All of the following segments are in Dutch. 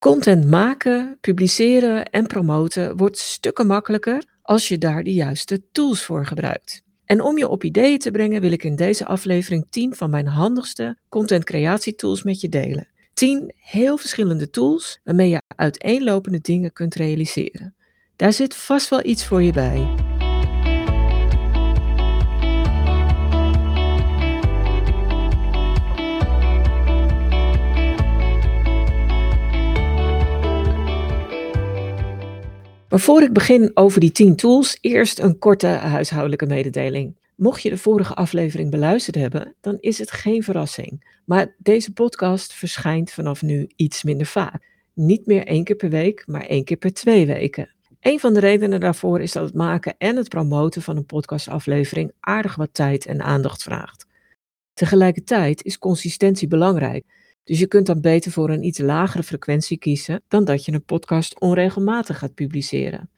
Content maken, publiceren en promoten wordt stukken makkelijker als je daar de juiste tools voor gebruikt. En om je op ideeën te brengen wil ik in deze aflevering 10 van mijn handigste content creatie tools met je delen. 10 heel verschillende tools waarmee je uiteenlopende dingen kunt realiseren. Daar zit vast wel iets voor je bij. Maar voor ik begin over die 10 tools, eerst een korte huishoudelijke mededeling. Mocht je de vorige aflevering beluisterd hebben, dan is het geen verrassing. Maar deze podcast verschijnt vanaf nu iets minder vaak. Niet meer één keer per week, maar één keer per twee weken. Een van de redenen daarvoor is dat het maken en het promoten van een podcastaflevering aardig wat tijd en aandacht vraagt. Tegelijkertijd is consistentie belangrijk. Dus je kunt dan beter voor een iets lagere frequentie kiezen dan dat je een podcast onregelmatig gaat publiceren.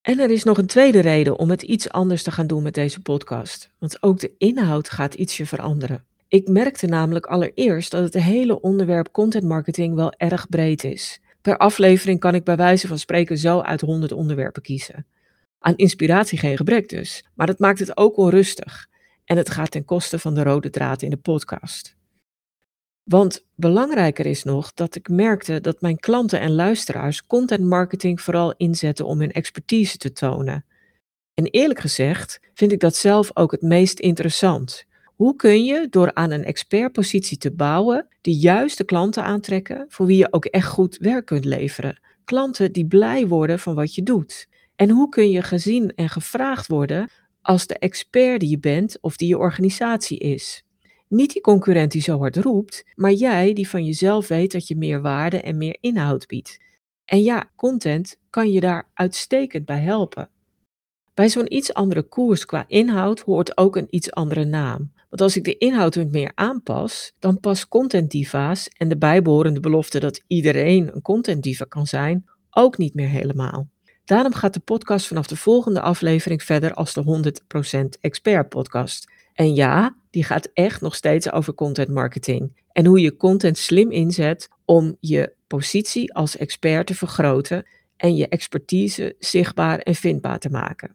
En er is nog een tweede reden om het iets anders te gaan doen met deze podcast, want ook de inhoud gaat ietsje veranderen. Ik merkte namelijk allereerst dat het hele onderwerp content marketing wel erg breed is. Per aflevering kan ik bij wijze van spreken zo uit 100 onderwerpen kiezen. Aan inspiratie geen gebrek dus, maar dat maakt het ook onrustig. En het gaat ten koste van de rode draad in de podcast. Want belangrijker is nog dat ik merkte dat mijn klanten en luisteraars content marketing vooral inzetten om hun expertise te tonen. En eerlijk gezegd vind ik dat zelf ook het meest interessant. Hoe kun je door aan een expertpositie te bouwen de juiste klanten aantrekken voor wie je ook echt goed werk kunt leveren? Klanten die blij worden van wat je doet. En hoe kun je gezien en gevraagd worden als de expert die je bent of die je organisatie is? Niet die concurrent die zo hard roept, maar jij die van jezelf weet dat je meer waarde en meer inhoud biedt. En ja, content kan je daar uitstekend bij helpen. Bij zo'n iets andere koers qua inhoud hoort ook een iets andere naam. Want als ik de inhoud wat meer aanpas, dan past content diva's en de bijbehorende belofte dat iedereen een content diva kan zijn, ook niet meer helemaal. Daarom gaat de podcast vanaf de volgende aflevering verder als de 100% expert podcast. En ja, die gaat echt nog steeds over content marketing. En hoe je content slim inzet om je positie als expert te vergroten en je expertise zichtbaar en vindbaar te maken.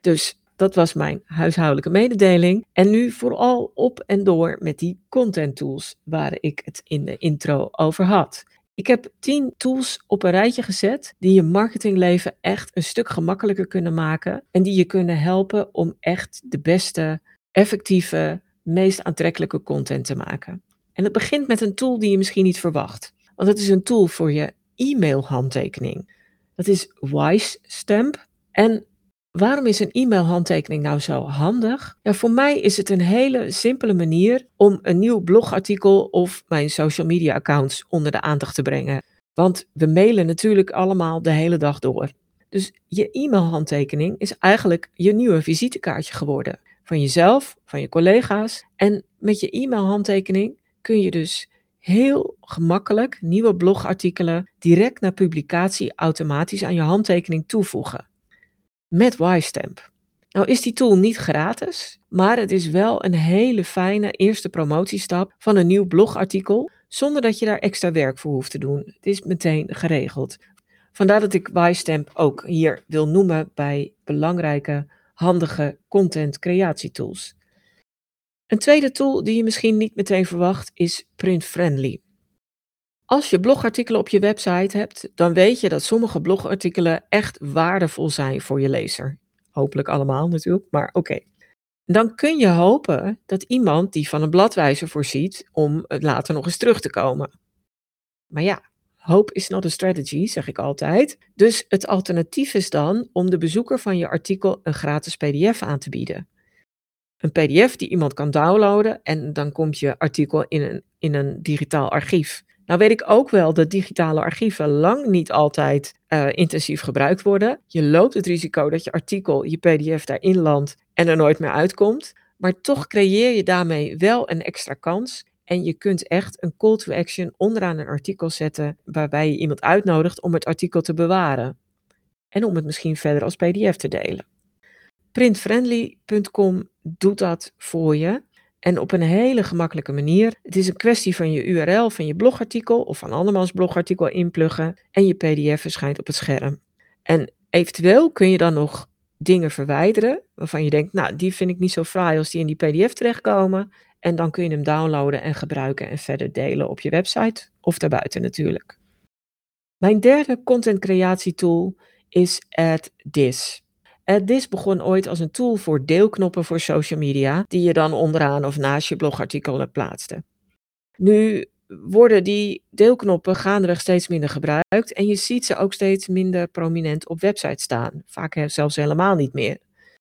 Dus dat was mijn huishoudelijke mededeling. En nu vooral op en door met die content tools waar ik het in de intro over had. Ik heb 10 tools op een rijtje gezet die je marketingleven echt een stuk gemakkelijker kunnen maken en die je kunnen helpen om echt de beste effectieve, meest aantrekkelijke content te maken. En het begint met een tool die je misschien niet verwacht. Want het is een tool voor je e-mailhandtekening. Dat is WiseStamp. En waarom is een e-mailhandtekening nou zo handig? Ja, voor mij is het een hele simpele manier om een nieuw blogartikel of mijn social media accounts onder de aandacht te brengen. Want we mailen natuurlijk allemaal de hele dag door. Dus je e-mailhandtekening is eigenlijk je nieuwe visitekaartje geworden van jezelf, van je collega's. En met je e-mailhandtekening kun je dus heel gemakkelijk nieuwe blogartikelen direct na publicatie automatisch aan je handtekening toevoegen. Met YStamp. Nou is die tool niet gratis, maar het is wel een hele fijne eerste promotiestap van een nieuw blogartikel, zonder dat je daar extra werk voor hoeft te doen. Het is meteen geregeld. Vandaar dat ik YStamp ook hier wil noemen bij belangrijke handige content creatietools. Een tweede tool die je misschien niet meteen verwacht is Print Friendly. Als je blogartikelen op je website hebt, dan weet je dat sommige blogartikelen echt waardevol zijn voor je lezer. Hopelijk allemaal natuurlijk, maar oké. Dan kun je hopen dat iemand die van een bladwijzer voorziet om later nog eens terug te komen. Maar ja, Hope is not a strategy, zeg ik altijd. Dus het alternatief is dan om de bezoeker van je artikel een gratis PDF aan te bieden. Een PDF die iemand kan downloaden en dan komt je artikel in een, in een digitaal archief. Nou weet ik ook wel dat digitale archieven lang niet altijd uh, intensief gebruikt worden. Je loopt het risico dat je artikel, je PDF daarin landt en er nooit meer uitkomt. Maar toch creëer je daarmee wel een extra kans en je kunt echt een call to action onderaan een artikel zetten waarbij je iemand uitnodigt om het artikel te bewaren. En om het misschien verder als PDF te delen. Printfriendly.com doet dat voor je. En op een hele gemakkelijke manier. Het is een kwestie van je URL van je blogartikel of van andermans blogartikel inpluggen en je PDF verschijnt op het scherm. En eventueel kun je dan nog dingen verwijderen waarvan je denkt, nou, die vind ik niet zo fraai als die in die PDF terechtkomen. En dan kun je hem downloaden en gebruiken en verder delen op je website of daarbuiten natuurlijk. Mijn derde content creatie tool is AddThis. AddThis begon ooit als een tool voor deelknoppen voor social media, die je dan onderaan of naast je blogartikelen plaatste. Nu worden die deelknoppen gaandeweg steeds minder gebruikt en je ziet ze ook steeds minder prominent op websites staan. Vaak zelfs helemaal niet meer.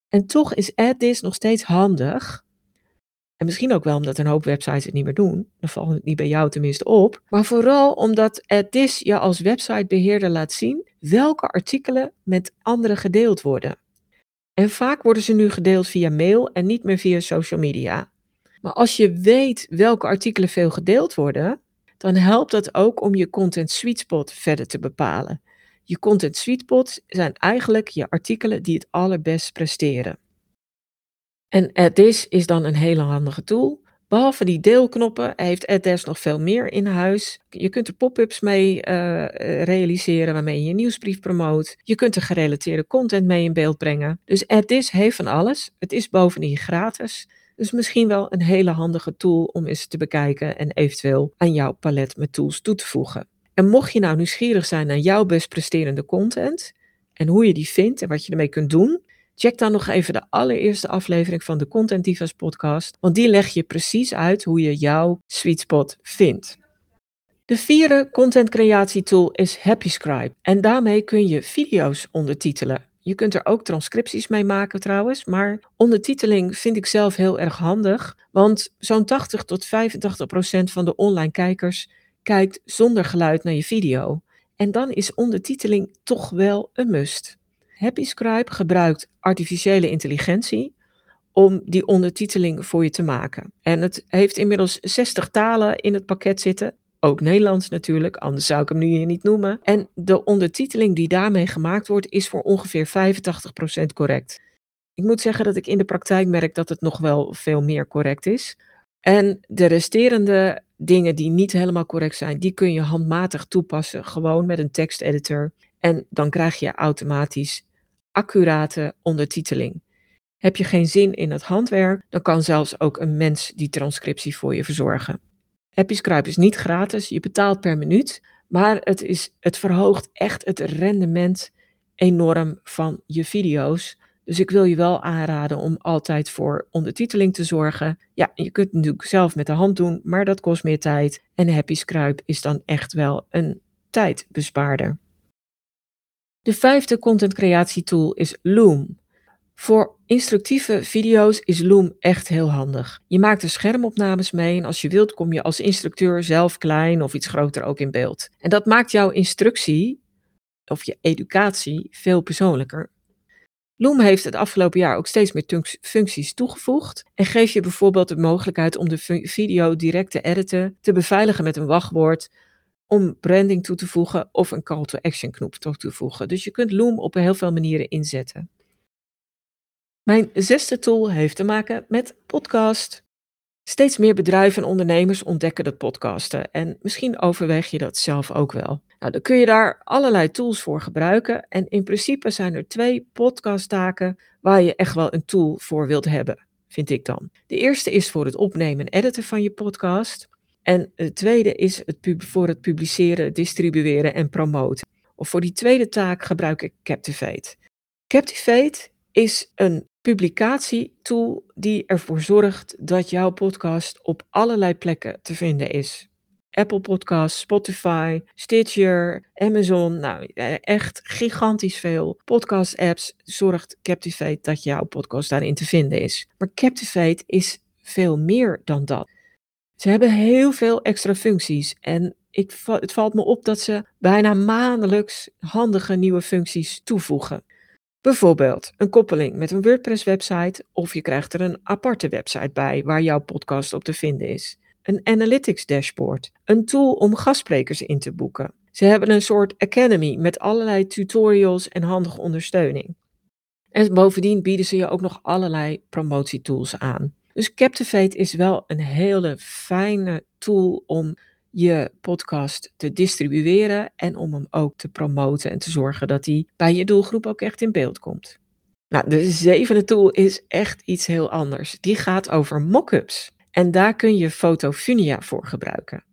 En toch is AddThis nog steeds handig. En misschien ook wel omdat een hoop websites het niet meer doen. Dan valt het niet bij jou tenminste op. Maar vooral omdat AddThis je als websitebeheerder laat zien welke artikelen met anderen gedeeld worden. En vaak worden ze nu gedeeld via mail en niet meer via social media. Maar als je weet welke artikelen veel gedeeld worden, dan helpt dat ook om je content sweet spot verder te bepalen. Je content sweet spot zijn eigenlijk je artikelen die het allerbest presteren. En AdDis is dan een hele handige tool. Behalve die deelknoppen heeft AdDesk nog veel meer in huis. Je kunt er pop-ups mee uh, realiseren waarmee je je nieuwsbrief promoot. Je kunt er gerelateerde content mee in beeld brengen. Dus AdDis heeft van alles. Het is bovendien gratis. Dus misschien wel een hele handige tool om eens te bekijken en eventueel aan jouw palet met tools toe te voegen. En mocht je nou nieuwsgierig zijn naar jouw best presterende content en hoe je die vindt en wat je ermee kunt doen, check dan nog even de allereerste aflevering van de Content Divas podcast, want die leg je precies uit hoe je jouw sweet spot vindt. De vierde content creatie tool is HappyScribe en daarmee kun je video's ondertitelen. Je kunt er ook transcripties mee maken trouwens, maar ondertiteling vind ik zelf heel erg handig, want zo'n 80 tot 85 procent van de online kijkers kijkt zonder geluid naar je video. En dan is ondertiteling toch wel een must. HappyScribe gebruikt artificiële intelligentie om die ondertiteling voor je te maken. En het heeft inmiddels 60 talen in het pakket zitten. Ook Nederlands natuurlijk, anders zou ik hem nu hier niet noemen. En de ondertiteling die daarmee gemaakt wordt, is voor ongeveer 85% correct. Ik moet zeggen dat ik in de praktijk merk dat het nog wel veel meer correct is. En de resterende dingen die niet helemaal correct zijn, die kun je handmatig toepassen, gewoon met een teksteditor. En dan krijg je automatisch accurate ondertiteling. Heb je geen zin in het handwerk, dan kan zelfs ook een mens die transcriptie voor je verzorgen. HappyScribe is niet gratis, je betaalt per minuut, maar het, is, het verhoogt echt het rendement enorm van je video's. Dus ik wil je wel aanraden om altijd voor ondertiteling te zorgen. Ja, je kunt het natuurlijk zelf met de hand doen, maar dat kost meer tijd. En HappyScribe is dan echt wel een tijdbespaarder. De vijfde content creatie tool is Loom. Voor instructieve video's is Loom echt heel handig. Je maakt er schermopnames mee en als je wilt kom je als instructeur zelf klein of iets groter ook in beeld. En dat maakt jouw instructie of je educatie veel persoonlijker. Loom heeft het afgelopen jaar ook steeds meer functies toegevoegd en geeft je bijvoorbeeld de mogelijkheid om de video direct te editen, te beveiligen met een wachtwoord, om branding toe te voegen of een call to action knop toe te voegen. Dus je kunt Loom op heel veel manieren inzetten. Mijn zesde tool heeft te maken met podcast. Steeds meer bedrijven en ondernemers ontdekken dat podcasten en misschien overweeg je dat zelf ook wel. Nou, dan kun je daar allerlei tools voor gebruiken en in principe zijn er twee podcasttaken waar je echt wel een tool voor wilt hebben, vind ik dan. De eerste is voor het opnemen en editen van je podcast. En het tweede is het voor het publiceren, distribueren en promoten. Of voor die tweede taak gebruik ik Captivate. Captivate is een publicatietool die ervoor zorgt dat jouw podcast op allerlei plekken te vinden is. Apple Podcasts, Spotify, Stitcher, Amazon, nou echt gigantisch veel podcast apps zorgt Captivate dat jouw podcast daarin te vinden is. Maar Captivate is veel meer dan dat. Ze hebben heel veel extra functies en ik, het valt me op dat ze bijna maandelijks handige nieuwe functies toevoegen. Bijvoorbeeld een koppeling met een WordPress-website of je krijgt er een aparte website bij waar jouw podcast op te vinden is. Een analytics dashboard, een tool om gastsprekers in te boeken. Ze hebben een soort academy met allerlei tutorials en handige ondersteuning. En bovendien bieden ze je ook nog allerlei promotietools aan. Dus Captivate is wel een hele fijne tool om je podcast te distribueren en om hem ook te promoten en te zorgen dat hij bij je doelgroep ook echt in beeld komt. Nou, de zevende tool is echt iets heel anders. Die gaat over mockups. En daar kun je Fotofunia voor gebruiken.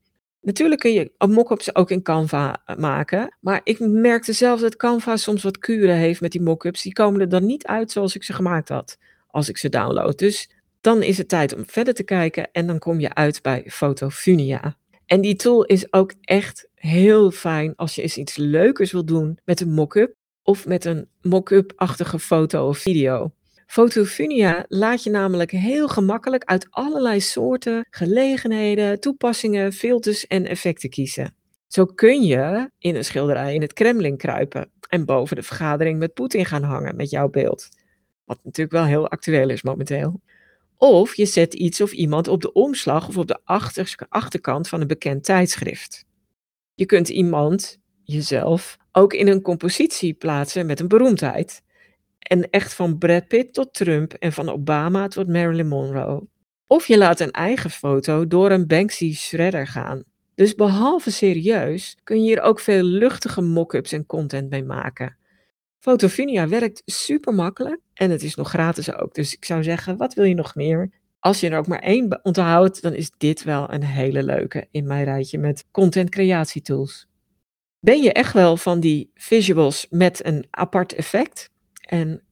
Natuurlijk kun je mockups ook in Canva eh, maken, maar ik merkte zelf dat Canva soms wat kuren heeft met die mockups. Die komen er dan niet uit zoals ik ze gemaakt had als ik ze download. Dus dan is het tijd om verder te kijken en dan kom je uit bij Fotofunia. En die tool is ook echt heel fijn als je eens iets leukers wil doen met een mock-up of met een mock-up-achtige foto of video. Fotofunia laat je namelijk heel gemakkelijk uit allerlei soorten, gelegenheden, toepassingen, filters en effecten kiezen. Zo kun je in een schilderij in het Kremlin kruipen en boven de vergadering met Poetin gaan hangen met jouw beeld. Wat natuurlijk wel heel actueel is momenteel. Of je zet iets of iemand op de omslag of op de achterkant van een bekend tijdschrift. Je kunt iemand, jezelf, ook in een compositie plaatsen met een beroemdheid. En echt van Brad Pitt tot Trump en van Obama tot Marilyn Monroe. Of je laat een eigen foto door een Banksy shredder gaan. Dus behalve serieus kun je hier ook veel luchtige mock-ups en content mee maken. Fotofinia werkt super makkelijk en het is nog gratis ook. Dus ik zou zeggen, wat wil je nog meer? Als je er ook maar één onthoudt, dan is dit wel een hele leuke in mijn rijtje met content creatie tools. Ben je echt wel van die visuals met een apart effect? En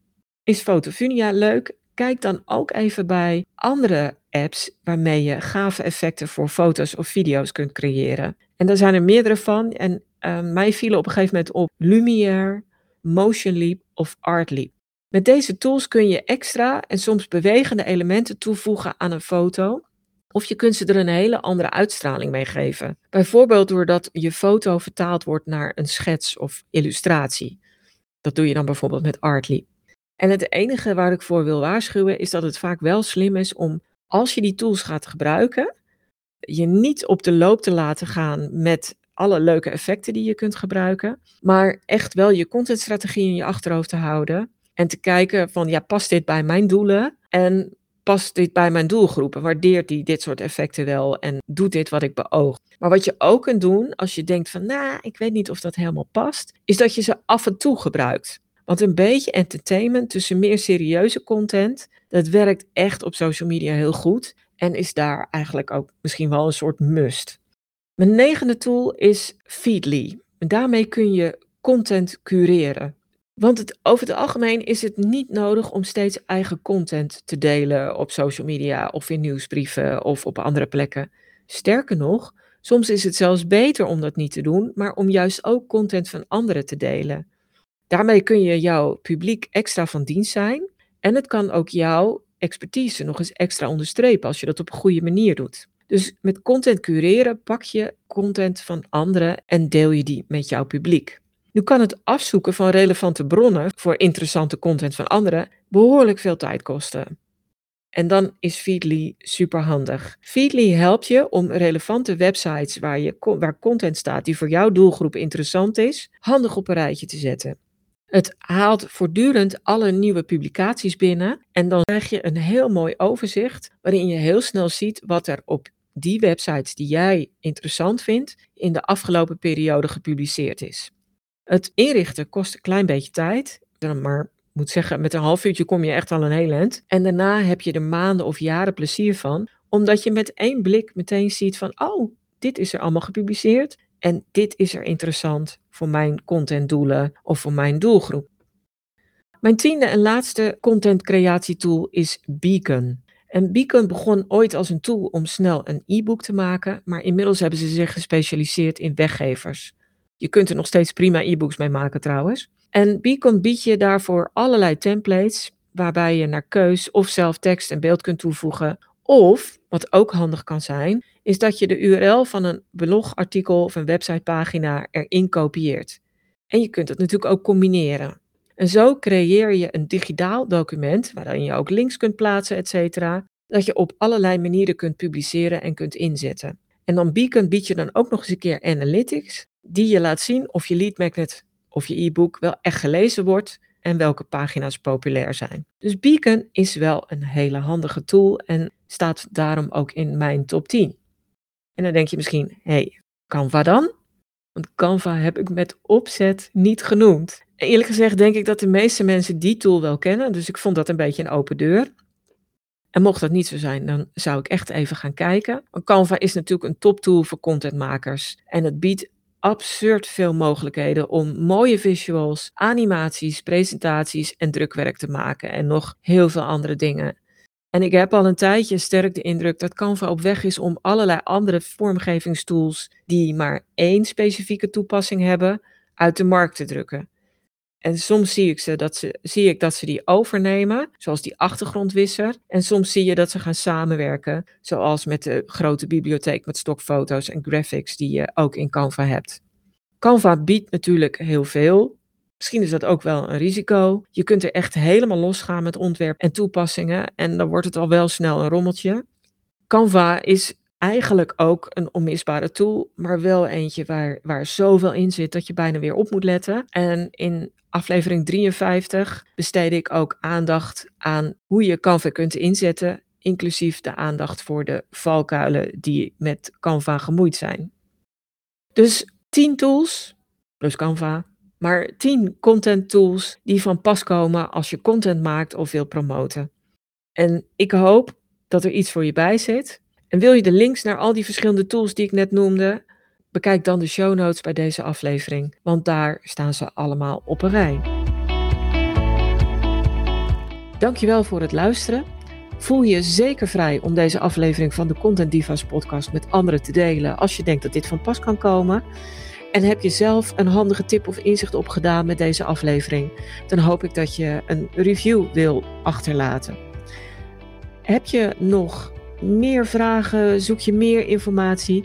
is Fotofunia leuk? Kijk dan ook even bij andere apps waarmee je gave effecten voor foto's of video's kunt creëren. En daar zijn er meerdere van. En uh, mij vielen op een gegeven moment op Lumiere, Motion Leap of Art Leap. Met deze tools kun je extra en soms bewegende elementen toevoegen aan een foto. Of je kunt ze er een hele andere uitstraling mee geven. Bijvoorbeeld doordat je foto vertaald wordt naar een schets of illustratie. Dat doe je dan bijvoorbeeld met Artly. En het enige waar ik voor wil waarschuwen is dat het vaak wel slim is om, als je die tools gaat gebruiken, je niet op de loop te laten gaan met alle leuke effecten die je kunt gebruiken, maar echt wel je contentstrategie in je achterhoofd te houden en te kijken van, ja, past dit bij mijn doelen en past dit bij mijn doelgroepen? Waardeert die dit soort effecten wel en doet dit wat ik beoog? Maar wat je ook kunt doen als je denkt van, nou, ik weet niet of dat helemaal past, is dat je ze af en toe gebruikt. Want een beetje entertainment tussen meer serieuze content, dat werkt echt op social media heel goed en is daar eigenlijk ook misschien wel een soort must. Mijn negende tool is Feedly. Daarmee kun je content cureren. Want over het algemeen is het niet nodig om steeds eigen content te delen op social media of in nieuwsbrieven of op andere plekken. Sterker nog, soms is het zelfs beter om dat niet te doen, maar om juist ook content van anderen te delen. Daarmee kun je jouw publiek extra van dienst zijn en het kan ook jouw expertise nog eens extra onderstrepen als je dat op een goede manier doet. Dus met content cureren pak je content van anderen en deel je die met jouw publiek. Nu kan het afzoeken van relevante bronnen voor interessante content van anderen behoorlijk veel tijd kosten. En dan is Feedly super handig. Feedly helpt je om relevante websites waar, je, waar content staat die voor jouw doelgroep interessant is, handig op een rijtje te zetten. Het haalt voortdurend alle nieuwe publicaties binnen en dan krijg je een heel mooi overzicht waarin je heel snel ziet wat er op die websites die jij interessant vindt in de afgelopen periode gepubliceerd is. Het inrichten kost een klein beetje tijd, maar moet zeggen, met een half uurtje kom je echt al een heel eind. En daarna heb je er maanden of jaren plezier van, omdat je met één blik meteen ziet van, oh, dit is er allemaal gepubliceerd en dit is er interessant voor mijn contentdoelen of voor mijn doelgroep. Mijn tiende en laatste content creatietool is Beacon. En Beacon begon ooit als een tool om snel een e-book te maken, maar inmiddels hebben ze zich gespecialiseerd in weggevers. Je kunt er nog steeds prima e-books mee maken trouwens. En Beacon biedt je daarvoor allerlei templates, waarbij je naar keus of zelf tekst en beeld kunt toevoegen. Of, wat ook handig kan zijn, is dat je de URL van een blogartikel of een websitepagina erin kopieert. En je kunt het natuurlijk ook combineren. En zo creëer je een digitaal document waarin je ook links kunt plaatsen, etc. Dat je op allerlei manieren kunt publiceren en kunt inzetten. En dan Beacon biedt je dan ook nog eens een keer analytics, die je laat zien of je lead magnet of je e-book wel echt gelezen wordt en welke pagina's populair zijn. Dus Beacon is wel een hele handige tool en staat daarom ook in mijn top 10. En dan denk je misschien, hé, hey, Canva dan? Want Canva heb ik met opzet niet genoemd. Eerlijk gezegd denk ik dat de meeste mensen die tool wel kennen, dus ik vond dat een beetje een open deur. En mocht dat niet zo zijn, dan zou ik echt even gaan kijken. Canva is natuurlijk een toptool voor contentmakers. En het biedt absurd veel mogelijkheden om mooie visuals, animaties, presentaties en drukwerk te maken. En nog heel veel andere dingen. En ik heb al een tijdje sterk de indruk dat Canva op weg is om allerlei andere vormgevingstools die maar één specifieke toepassing hebben, uit de markt te drukken. En soms zie ik, ze dat ze, zie ik dat ze die overnemen, zoals die achtergrondwisser. En soms zie je dat ze gaan samenwerken, zoals met de grote bibliotheek met stokfoto's en graphics die je ook in Canva hebt. Canva biedt natuurlijk heel veel. Misschien is dat ook wel een risico. Je kunt er echt helemaal losgaan met ontwerp en toepassingen en dan wordt het al wel snel een rommeltje. Canva is eigenlijk ook een onmisbare tool, maar wel eentje waar, waar zoveel in zit dat je bijna weer op moet letten. En in aflevering 53 besteed ik ook aandacht aan hoe je Canva kunt inzetten, inclusief de aandacht voor de valkuilen die met Canva gemoeid zijn. Dus 10 tools, plus Canva, maar 10 content tools die van pas komen als je content maakt of wil promoten. En ik hoop dat er iets voor je bij zit. En wil je de links naar al die verschillende tools die ik net noemde, bekijk dan de show notes bij deze aflevering, want daar staan ze allemaal op een rij. Dankjewel voor het luisteren. Voel je zeker vrij om deze aflevering van de Content Divas podcast met anderen te delen als je denkt dat dit van pas kan komen. En heb je zelf een handige tip of inzicht opgedaan met deze aflevering, dan hoop ik dat je een review wil achterlaten. Heb je nog meer vragen, zoek je meer informatie?